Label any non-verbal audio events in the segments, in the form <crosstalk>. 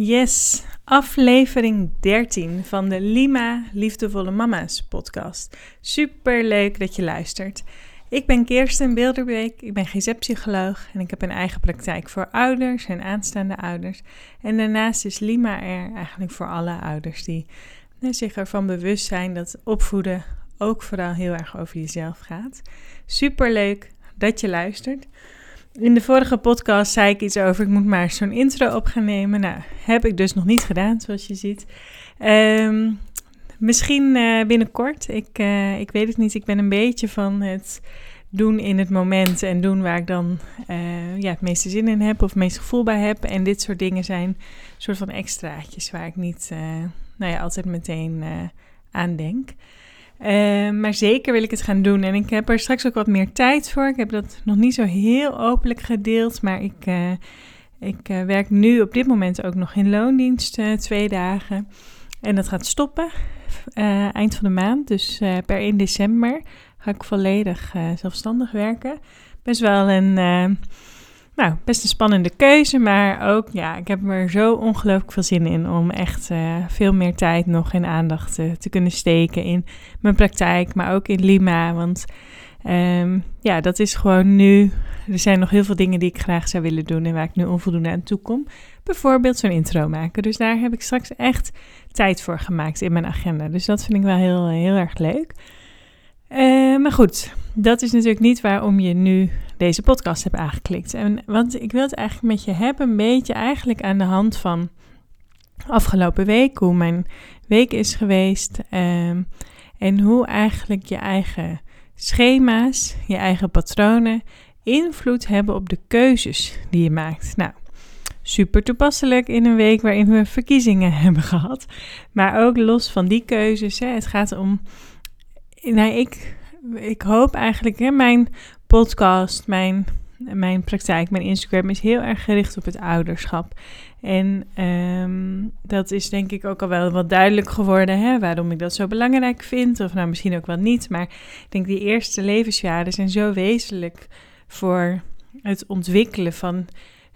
Yes, aflevering 13 van de Lima Liefdevolle Mama's podcast. Super leuk dat je luistert. Ik ben Kirsten Bilderbeek, ik ben GZ-psycholoog en ik heb een eigen praktijk voor ouders en aanstaande ouders. En daarnaast is Lima er eigenlijk voor alle ouders die zich ervan bewust zijn dat opvoeden ook vooral heel erg over jezelf gaat. Super leuk dat je luistert. In de vorige podcast zei ik iets over, ik moet maar zo'n intro op gaan nemen. Nou, heb ik dus nog niet gedaan, zoals je ziet. Um, misschien uh, binnenkort, ik, uh, ik weet het niet. Ik ben een beetje van het doen in het moment en doen waar ik dan uh, ja, het meeste zin in heb of het meeste gevoel bij heb. En dit soort dingen zijn een soort van extraatjes waar ik niet nou ja, altijd meteen aan denk. Uh, maar zeker wil ik het gaan doen. En ik heb er straks ook wat meer tijd voor. Ik heb dat nog niet zo heel openlijk gedeeld. Maar ik, uh, ik uh, werk nu op dit moment ook nog in loondienst twee dagen. En dat gaat stoppen eind van de maand. Dus per 1 december ga ik volledig zelfstandig werken. Best wel een nou, best een spannende keuze, maar ook, ja, ik heb er zo ongelooflijk veel zin in om echt uh, veel meer tijd nog en aandacht uh, te kunnen steken in mijn praktijk, maar ook in Lima. Want um, ja, dat is gewoon nu. Er zijn nog heel veel dingen die ik graag zou willen doen en waar ik nu onvoldoende aan toe kom. Bijvoorbeeld zo'n intro maken. Dus daar heb ik straks echt tijd voor gemaakt in mijn agenda. Dus dat vind ik wel heel, heel erg leuk. Uh, maar goed, dat is natuurlijk niet waarom je nu deze podcast hebt aangeklikt. En, want ik wil het eigenlijk met je hebben, een beetje eigenlijk aan de hand van afgelopen week, hoe mijn week is geweest. Um, en hoe eigenlijk je eigen schema's, je eigen patronen invloed hebben op de keuzes die je maakt. Nou, super toepasselijk in een week waarin we verkiezingen <laughs> hebben gehad. Maar ook los van die keuzes, hè, het gaat om. Nou, ik ik hoop eigenlijk, hè, mijn podcast, mijn, mijn praktijk, mijn Instagram is heel erg gericht op het ouderschap. En um, dat is denk ik ook al wel wat duidelijk geworden, hè, waarom ik dat zo belangrijk vind. Of nou, misschien ook wel niet. Maar ik denk die eerste levensjaren zijn zo wezenlijk voor het ontwikkelen van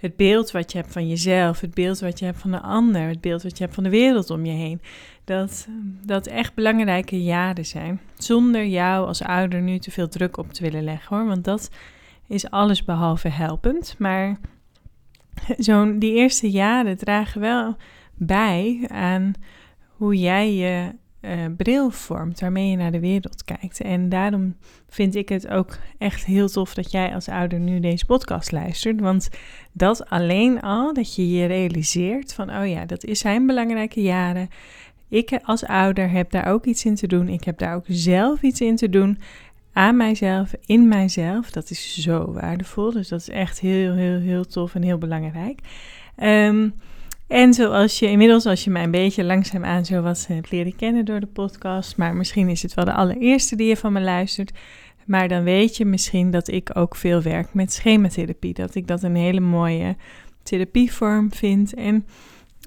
het beeld wat je hebt van jezelf, het beeld wat je hebt van de ander, het beeld wat je hebt van de wereld om je heen. Dat dat echt belangrijke jaren zijn. Zonder jou als ouder nu te veel druk op te willen leggen hoor. Want dat is alles behalve helpend. Maar zo'n die eerste jaren dragen wel bij aan hoe jij je uh, bril vormt waarmee je naar de wereld kijkt. En daarom vind ik het ook echt heel tof dat jij als ouder nu deze podcast luistert. Want dat alleen al, dat je je realiseert van, oh ja, dat zijn belangrijke jaren. Ik als ouder heb daar ook iets in te doen. Ik heb daar ook zelf iets in te doen. Aan mijzelf, in mijzelf. Dat is zo waardevol. Dus dat is echt heel, heel, heel tof en heel belangrijk. Um, en zoals je inmiddels, als je mij een beetje langzaamaan zo wat hebt leren kennen door de podcast, maar misschien is het wel de allereerste die je van me luistert, maar dan weet je misschien dat ik ook veel werk met schematherapie. Dat ik dat een hele mooie therapievorm vind en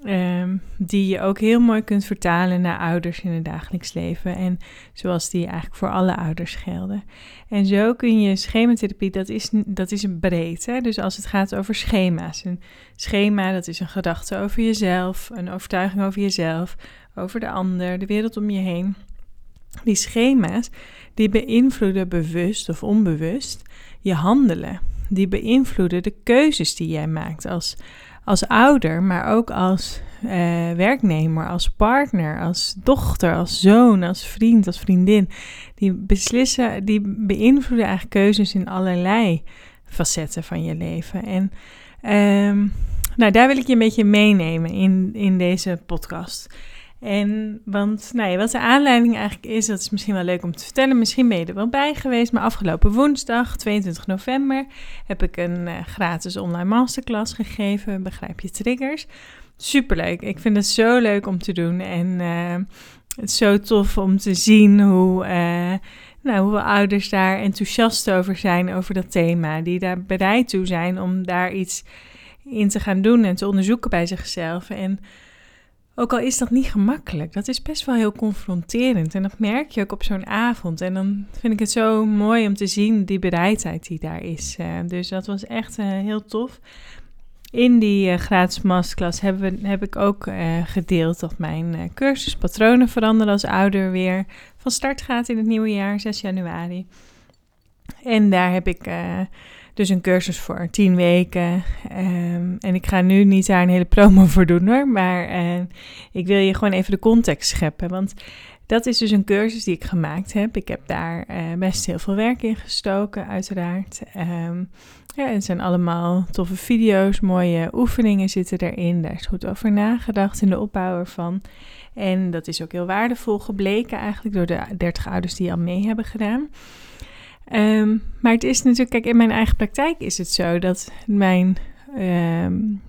um, die je ook heel mooi kunt vertalen naar ouders in het dagelijks leven. En zoals die eigenlijk voor alle ouders gelden. En zo kun je schematherapie, dat is, dat is een breed. Hè? Dus als het gaat over schema's. Een schema, dat is een gedachte over jezelf, een overtuiging over jezelf, over de ander, de wereld om je heen. Die schema's, die beïnvloeden bewust of onbewust je handelen. Die beïnvloeden de keuzes die jij maakt als als ouder, maar ook als uh, werknemer, als partner, als dochter, als zoon, als vriend, als vriendin. Die beslissen, die beïnvloeden eigenlijk keuzes in allerlei facetten van je leven. En um, nou, daar wil ik je een beetje meenemen in, in deze podcast. En want, nou wat de aanleiding eigenlijk is, dat is misschien wel leuk om te vertellen. Misschien ben je er wel bij geweest, maar afgelopen woensdag, 22 november, heb ik een uh, gratis online masterclass gegeven. Begrijp je triggers? Superleuk. Ik vind het zo leuk om te doen. En uh, het is zo tof om te zien hoe, uh, nou, hoeveel ouders daar enthousiast over zijn, over dat thema. Die daar bereid toe zijn om daar iets in te gaan doen en te onderzoeken bij zichzelf. En ook al is dat niet gemakkelijk, dat is best wel heel confronterend. En dat merk je ook op zo'n avond. En dan vind ik het zo mooi om te zien die bereidheid die daar is. Uh, dus dat was echt uh, heel tof. in die uh, gratis masterclass heb, heb ik ook gedeeld dat mijn cursus Patronen veranderen als ouder weer van start gaat in het nieuwe jaar, 6 januari. En daar heb ik dus een cursus voor 10 weken. Um, en ik ga nu niet daar een hele promo voor doen hoor, maar ik wil je gewoon even de context scheppen. Want dat is dus een cursus die ik gemaakt heb. Ik heb daar best heel veel werk in gestoken, uiteraard. Um, ja, het zijn allemaal toffe video's, mooie oefeningen zitten erin. Daar is goed over nagedacht in de opbouw ervan. En dat is ook heel waardevol gebleken eigenlijk door de 30 ouders die al mee hebben gedaan. Um, maar het is natuurlijk, kijk, in mijn eigen praktijk is het zo dat mijn, um,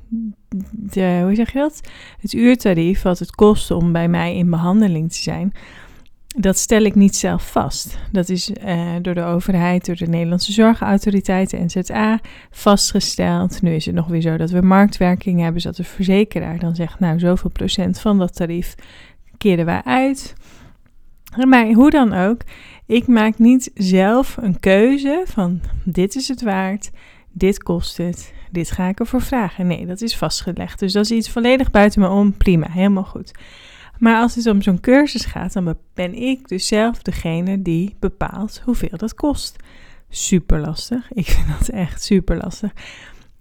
de, hoe zeg je dat? Het uurtarief, wat het kost om bij mij in behandeling te zijn, dat stel ik niet zelf vast. Dat is uh, door de overheid, door de Nederlandse Zorgautoriteit, de NZA, vastgesteld. Nu is het nog weer zo dat we marktwerking hebben, zodat de verzekeraar dan zegt, nou, zoveel procent van dat tarief keren wij uit. Maar hoe dan ook, ik maak niet zelf een keuze van dit is het waard, dit kost het, dit ga ik ervoor vragen. Nee, dat is vastgelegd. Dus dat is iets volledig buiten me om. Prima, helemaal goed. Maar als het om zo'n cursus gaat, dan ben ik dus zelf degene die bepaalt hoeveel dat kost. Super lastig. Ik vind dat echt super lastig.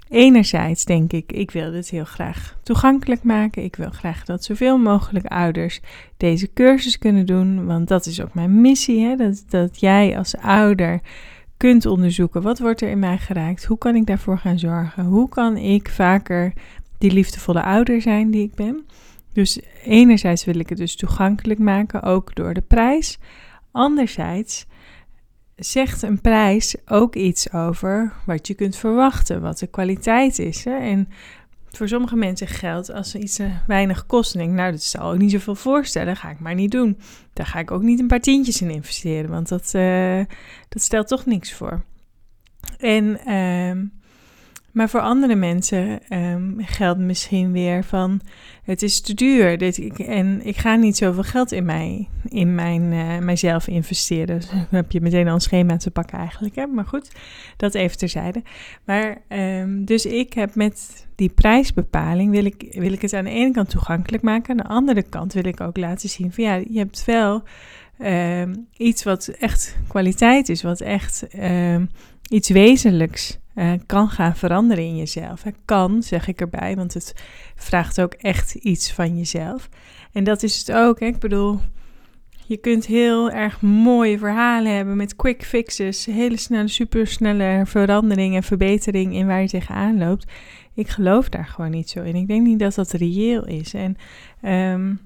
Enerzijds denk ik, ik wil dit heel graag toegankelijk maken. Ik wil graag dat zoveel mogelijk ouders deze cursus kunnen doen. Want dat is ook mijn missie. Hè? Dat, dat jij als ouder kunt onderzoeken wat wordt er in mij geraakt. Hoe kan ik daarvoor gaan zorgen? Hoe kan ik vaker die liefdevolle ouder zijn die ik ben? Dus enerzijds wil ik het dus toegankelijk maken, ook door de prijs. Anderzijds zegt een prijs ook iets over wat je kunt verwachten, wat de kwaliteit is. Hè? En voor sommige mensen geldt als iets uh, weinig kost. En denk, nou, dat zal ik niet zoveel voorstellen, ga ik maar niet doen. Daar ga ik ook niet een paar tientjes in investeren, want dat, uh, dat stelt toch niks voor. En uh, maar voor andere mensen um, geldt misschien weer van het is te duur dit, en ik ga niet zoveel geld in, mij, in mijn, uh, mijzelf investeren. Dus dan heb je meteen al een schema te pakken eigenlijk. Hè? Maar goed, dat even terzijde. Maar um, dus ik heb met die prijsbepaling wil ik, wil ik het aan de ene kant toegankelijk maken. Aan de andere kant wil ik ook laten zien van ja, je hebt wel um, iets wat echt kwaliteit is, wat echt iets wezenlijks uh, kan gaan veranderen in jezelf. Kan, zeg ik erbij, want het vraagt ook echt iets van jezelf. En dat is het ook. Hè? Ik bedoel, je kunt heel erg mooie verhalen hebben met quick fixes, hele snelle, supersnelle verandering en verbetering in waar je tegenaan loopt. Ik geloof daar gewoon niet zo in. Ik denk niet dat dat reëel is. En um,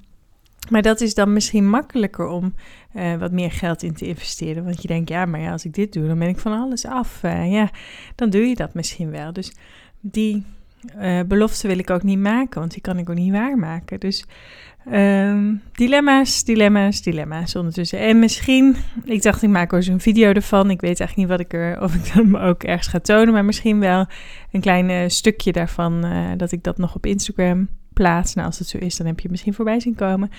maar dat is dan misschien makkelijker om uh, wat meer geld in te investeren. Want je denkt, ja, maar ja, als ik dit doe, dan ben ik van alles af. Uh, ja, dan doe je dat misschien wel. Dus die uh, belofte wil ik ook niet maken, want die kan ik ook niet waarmaken. Dus um, dilemma's, dilemma's, dilemma's ondertussen. En misschien, ik dacht, ik maak ook een video ervan. Ik weet eigenlijk niet wat ik er, of ik hem <laughs> ook ergens ga tonen, maar misschien wel een klein stukje daarvan, dat ik dat nog op Instagram plaats. Nou, als het zo is, dan heb je misschien voorbij zien komen.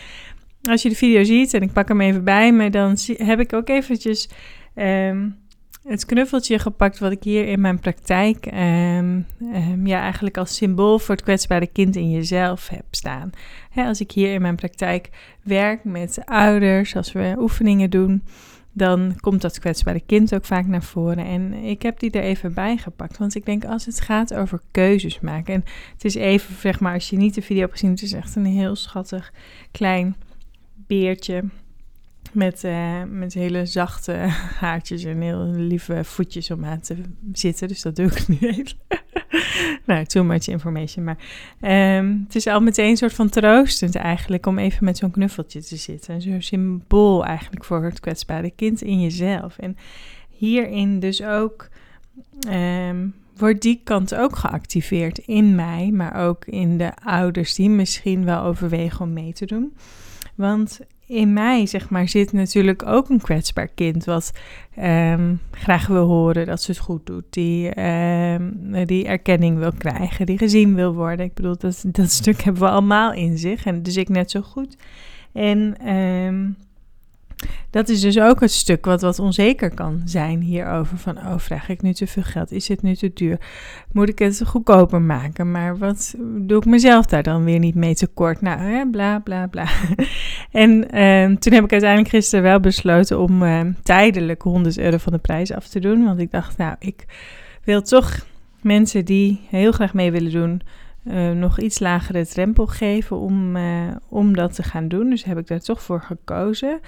Als je de video ziet, en ik pak hem even bij me, dan heb ik ook eventjes um, het knuffeltje gepakt wat ik hier in mijn praktijk um, um, ja, eigenlijk als symbool voor het kwetsbare kind in jezelf heb staan. als ik hier in mijn praktijk werk met ouders, als we oefeningen doen, dan komt dat kwetsbare kind ook vaak naar voren. En ik heb die er even bij gepakt. Want ik denk, als het gaat over keuzes maken. En het is even, zeg maar, als je niet de video hebt gezien, het is echt een heel schattig klein beertje. Met, uh, met hele zachte haartjes en heel lieve voetjes om aan te zitten. Dus dat doe ik nu even. <laughs> nou, too much information. Maar um, het is al meteen een soort van troostend eigenlijk om even met zo'n knuffeltje te zitten. Zo'n symbool eigenlijk voor het kwetsbare kind in jezelf. En hierin dus ook um, wordt die kant ook geactiveerd in mij, maar ook in de ouders die misschien wel overwegen om mee te doen. Want in mij, zeg maar, zit natuurlijk ook een kwetsbaar kind wat um, graag wil horen dat ze het goed doet, die, um, die erkenning wil krijgen, die gezien wil worden. Ik bedoel, dat, dat stuk <laughs> hebben we allemaal in zich en dus ik net zo goed. En um, dat is dus ook het stuk wat wat onzeker kan zijn hierover. Van, oh, vraag ik nu te veel geld? Is het nu te duur? Moet ik het goedkoper maken? Maar wat doe ik mezelf daar dan weer niet mee tekort? Nou, hè, bla, bla, bla. <laughs> en ehm, toen heb ik uiteindelijk gisteren wel besloten om ehm, tijdelijk 100 euro van de prijs af te doen. Want ik dacht, nou, ik wil toch mensen die heel graag mee willen doen... Uh, nog iets lagere drempel geven om, uh, om dat te gaan doen. Dus heb ik daar toch voor gekozen.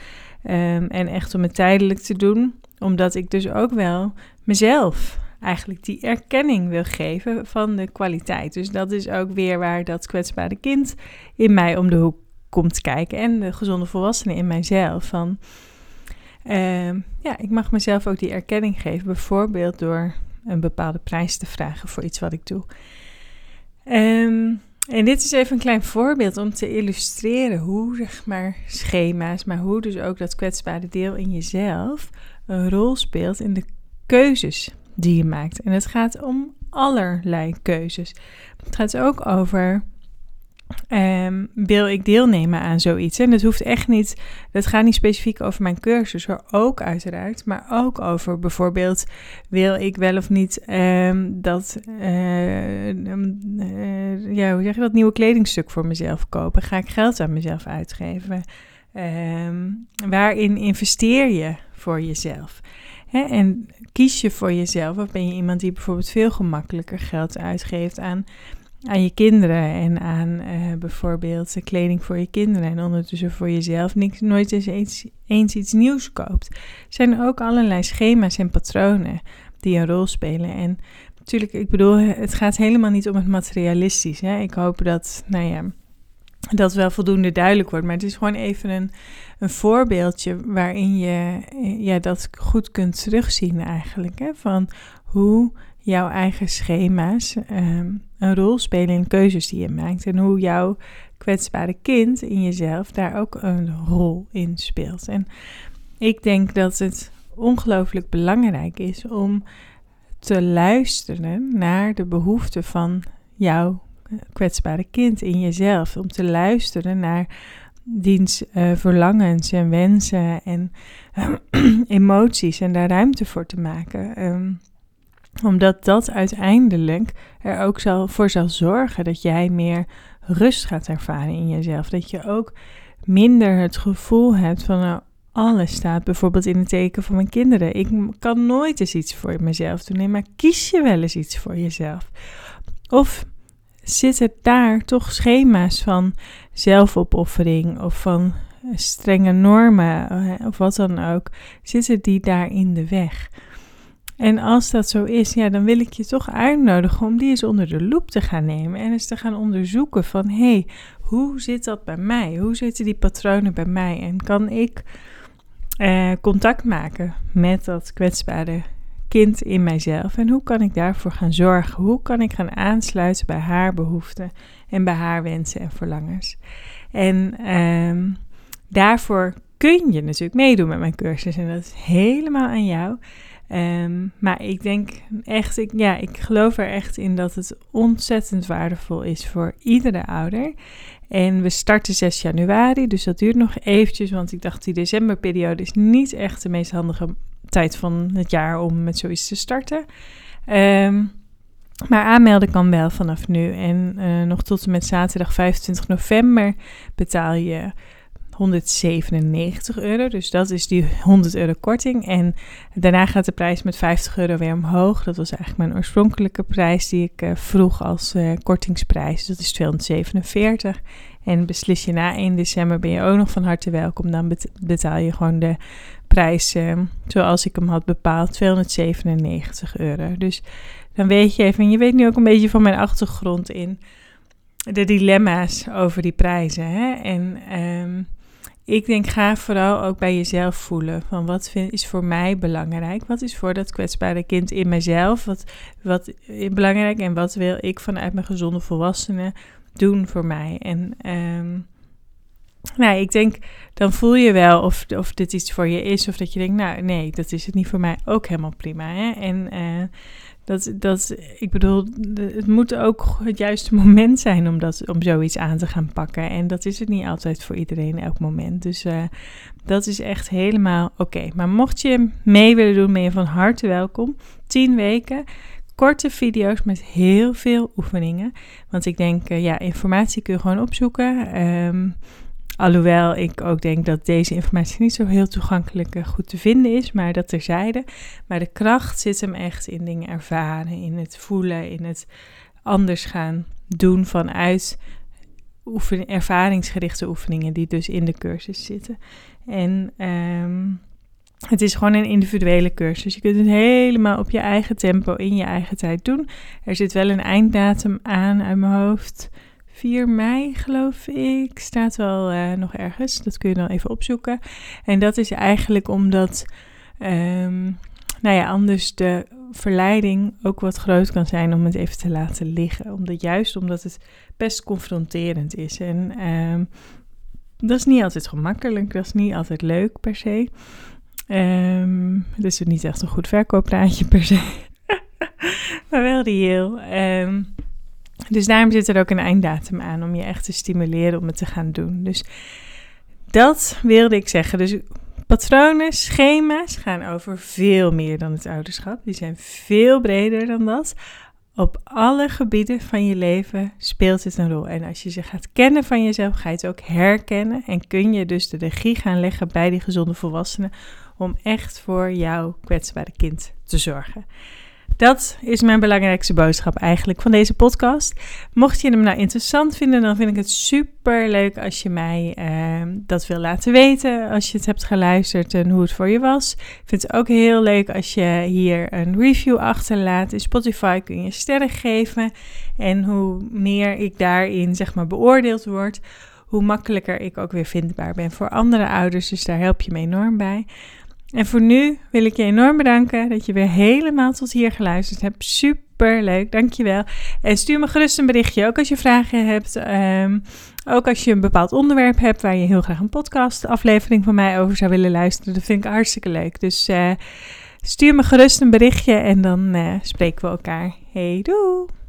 Um, en echt om het tijdelijk te doen, omdat ik dus ook wel mezelf eigenlijk die erkenning wil geven van de kwaliteit. Dus dat is ook weer waar dat kwetsbare kind in mij om de hoek komt kijken en de gezonde volwassene in mijzelf. Van, uh, ja, ik mag mezelf ook die erkenning geven, bijvoorbeeld door een bepaalde prijs te vragen voor iets wat ik doe. Um, en dit is even een klein voorbeeld om te illustreren hoe, zeg maar, schema's, maar hoe dus ook dat kwetsbare deel in jezelf een rol speelt in de keuzes die je maakt. En het gaat om allerlei keuzes. Het gaat ook over Um, wil ik deelnemen aan zoiets? En dat hoeft echt niet, dat gaat niet specifiek over mijn cursus, maar ook uiteraard, maar ook over bijvoorbeeld, wil ik wel of niet um, dat, uh, uh, ja, hoe zeg je dat, nieuwe kledingstuk voor mezelf kopen? Ga ik geld aan mezelf uitgeven? Um, waarin investeer je voor jezelf? En kies je voor jezelf, of ben je iemand die bijvoorbeeld veel gemakkelijker geld uitgeeft aan aan je kinderen en aan uh, bijvoorbeeld kleding voor je kinderen en ondertussen voor jezelf niks, nooit eens, eens, iets nieuws koopt. Er zijn ook allerlei schema's en patronen die een rol spelen. En natuurlijk, ik bedoel, het gaat helemaal niet om het materialistisch. Hè? Ik hoop dat, nou ja, dat wel voldoende duidelijk wordt. Maar het is gewoon even een, een voorbeeldje waarin je ja, dat goed kunt terugzien eigenlijk. Hè? Van hoe jouw eigen schema's um, een rol spelen in keuzes die je maakt. En hoe jouw kwetsbare kind in jezelf daar ook een rol in speelt. En ik denk dat het ongelooflijk belangrijk is om te luisteren naar de behoeften van jouw kwetsbare kind in jezelf. Om te luisteren naar diens uh, verlangens en wensen en <clears throat> emoties en daar ruimte voor te maken. Um, omdat dat uiteindelijk er ook zal, voor zal zorgen dat jij meer rust gaat ervaren in jezelf. Dat je ook minder het gevoel hebt van nou, alles staat bijvoorbeeld in het teken van mijn kinderen. Ik kan nooit eens iets voor mezelf doen. Nee, maar kies je wel eens iets voor jezelf? Of zitten daar toch schema's van zelfopoffering of van strenge normen eh, of wat dan ook? Zitten die daar in de weg? En als dat zo is, ja, dan wil ik je toch uitnodigen om die eens onder de loep te gaan nemen en eens te gaan onderzoeken van hé, hey, hoe zit dat bij mij? Hoe zitten die patronen bij mij? En kan ik eh, contact maken met dat kwetsbare kind in mijzelf? En hoe kan ik daarvoor gaan zorgen? Hoe kan ik gaan aansluiten bij haar behoeften en bij haar wensen en verlangens? En ehm, daarvoor kun je natuurlijk meedoen met mijn cursus en dat is helemaal aan jou. Um, maar ik denk echt, ik, ja, ik geloof er echt in dat het ontzettend waardevol is voor iedere ouder. En we starten 6 januari, dus dat duurt nog eventjes, want ik dacht die decemberperiode is niet echt de meest handige tijd van het jaar om met zoiets te starten. Um, maar aanmelden kan wel vanaf nu. En uh, nog tot en met zaterdag 25 november betaal je 197 euro. Dus dat is die 100 euro korting. En daarna gaat de prijs met 50 euro weer omhoog. Dat was eigenlijk mijn oorspronkelijke prijs die ik uh, vroeg als uh, kortingsprijs. Dat is 247. En beslis je na 1 december ben je ook nog van harte welkom. Dan betaal je gewoon de prijs uh, zoals ik hem had bepaald. 297 euro. Dus dan weet je even. En je weet nu ook een beetje van mijn achtergrond in de dilemma's over die prijzen. Hè? En um, ik denk, ga vooral ook bij jezelf voelen. Van wat vind, is voor mij belangrijk? Wat is voor dat kwetsbare kind in mezelf? Wat, wat is belangrijk en wat wil ik vanuit mijn gezonde volwassenen doen voor mij? En um, nou, ik denk, dan voel je wel of, of dit iets voor je is. Of dat je denkt, nou nee, dat is het niet voor mij. Ook helemaal prima. Hè? En uh, Dat, dat, ik bedoel, het moet ook het juiste moment zijn om, dat, om zoiets aan te gaan pakken. En dat is het niet altijd voor iedereen elk moment. Dus uh, dat is echt helemaal oké. Maar mocht je mee willen doen, ben je van harte welkom. 10 weken korte video's met heel veel oefeningen. Want ik denk, uh, ja, informatie kun je gewoon opzoeken. Um, Alhoewel ik ook denk dat deze informatie niet zo heel toegankelijk uh, goed te vinden is, maar dat terzijde. Maar de kracht zit hem echt in dingen ervaren, in het voelen, in het anders gaan doen vanuit oefen, ervaringsgerichte oefeningen die dus in de cursus zitten. En um, het is gewoon een individuele cursus. Je kunt het helemaal op je eigen tempo, in je eigen tijd doen. Er zit wel een einddatum aan uit mijn hoofd. 4 mei, geloof ik, staat wel uh, nog ergens. Dat kun je dan even opzoeken. En dat is eigenlijk omdat, um, nou ja, anders de verleiding ook wat groot kan zijn om het even te laten liggen. Omdat juist omdat het best confronterend is. En um, dat is niet altijd gemakkelijk, dat is niet altijd leuk per se. Um, het is niet echt een goed verkooppraatje per se. <laughs> maar wel reëel. Um, dus daarom zit er ook een einddatum aan om je echt te stimuleren om het te gaan doen. Dus dat wilde ik zeggen. Dus patronen, schema's gaan over veel meer dan het ouderschap. Die zijn veel breder dan dat. Op alle gebieden van je leven speelt het een rol. En als je ze gaat kennen van jezelf, ga je het ook herkennen. En kun je dus de regie gaan leggen bij die gezonde volwassenen om echt voor jouw kwetsbare kind te zorgen. Dat is mijn belangrijkste boodschap eigenlijk van deze podcast. Mocht je hem nou interessant vinden, dan vind ik het super leuk als je mij uh, dat wil laten weten. Als je het hebt geluisterd en hoe het voor je was. Ik vind het ook heel leuk als je hier een review achterlaat. In Spotify kun je sterren geven. En hoe meer ik daarin zeg maar beoordeeld word, hoe makkelijker ik ook weer vindbaar ben voor andere ouders. Dus daar help je me enorm bij. En voor nu wil ik je enorm bedanken dat je weer helemaal tot hier geluisterd hebt. Super leuk, dankjewel. En stuur me gerust een berichtje, ook als je vragen hebt. Um, ook als je een bepaald onderwerp hebt waar je heel graag een podcast aflevering van mij over zou willen luisteren. Dat vind ik hartstikke leuk. Dus uh, stuur me gerust een berichtje en dan uh, spreken we elkaar. Hey, doei!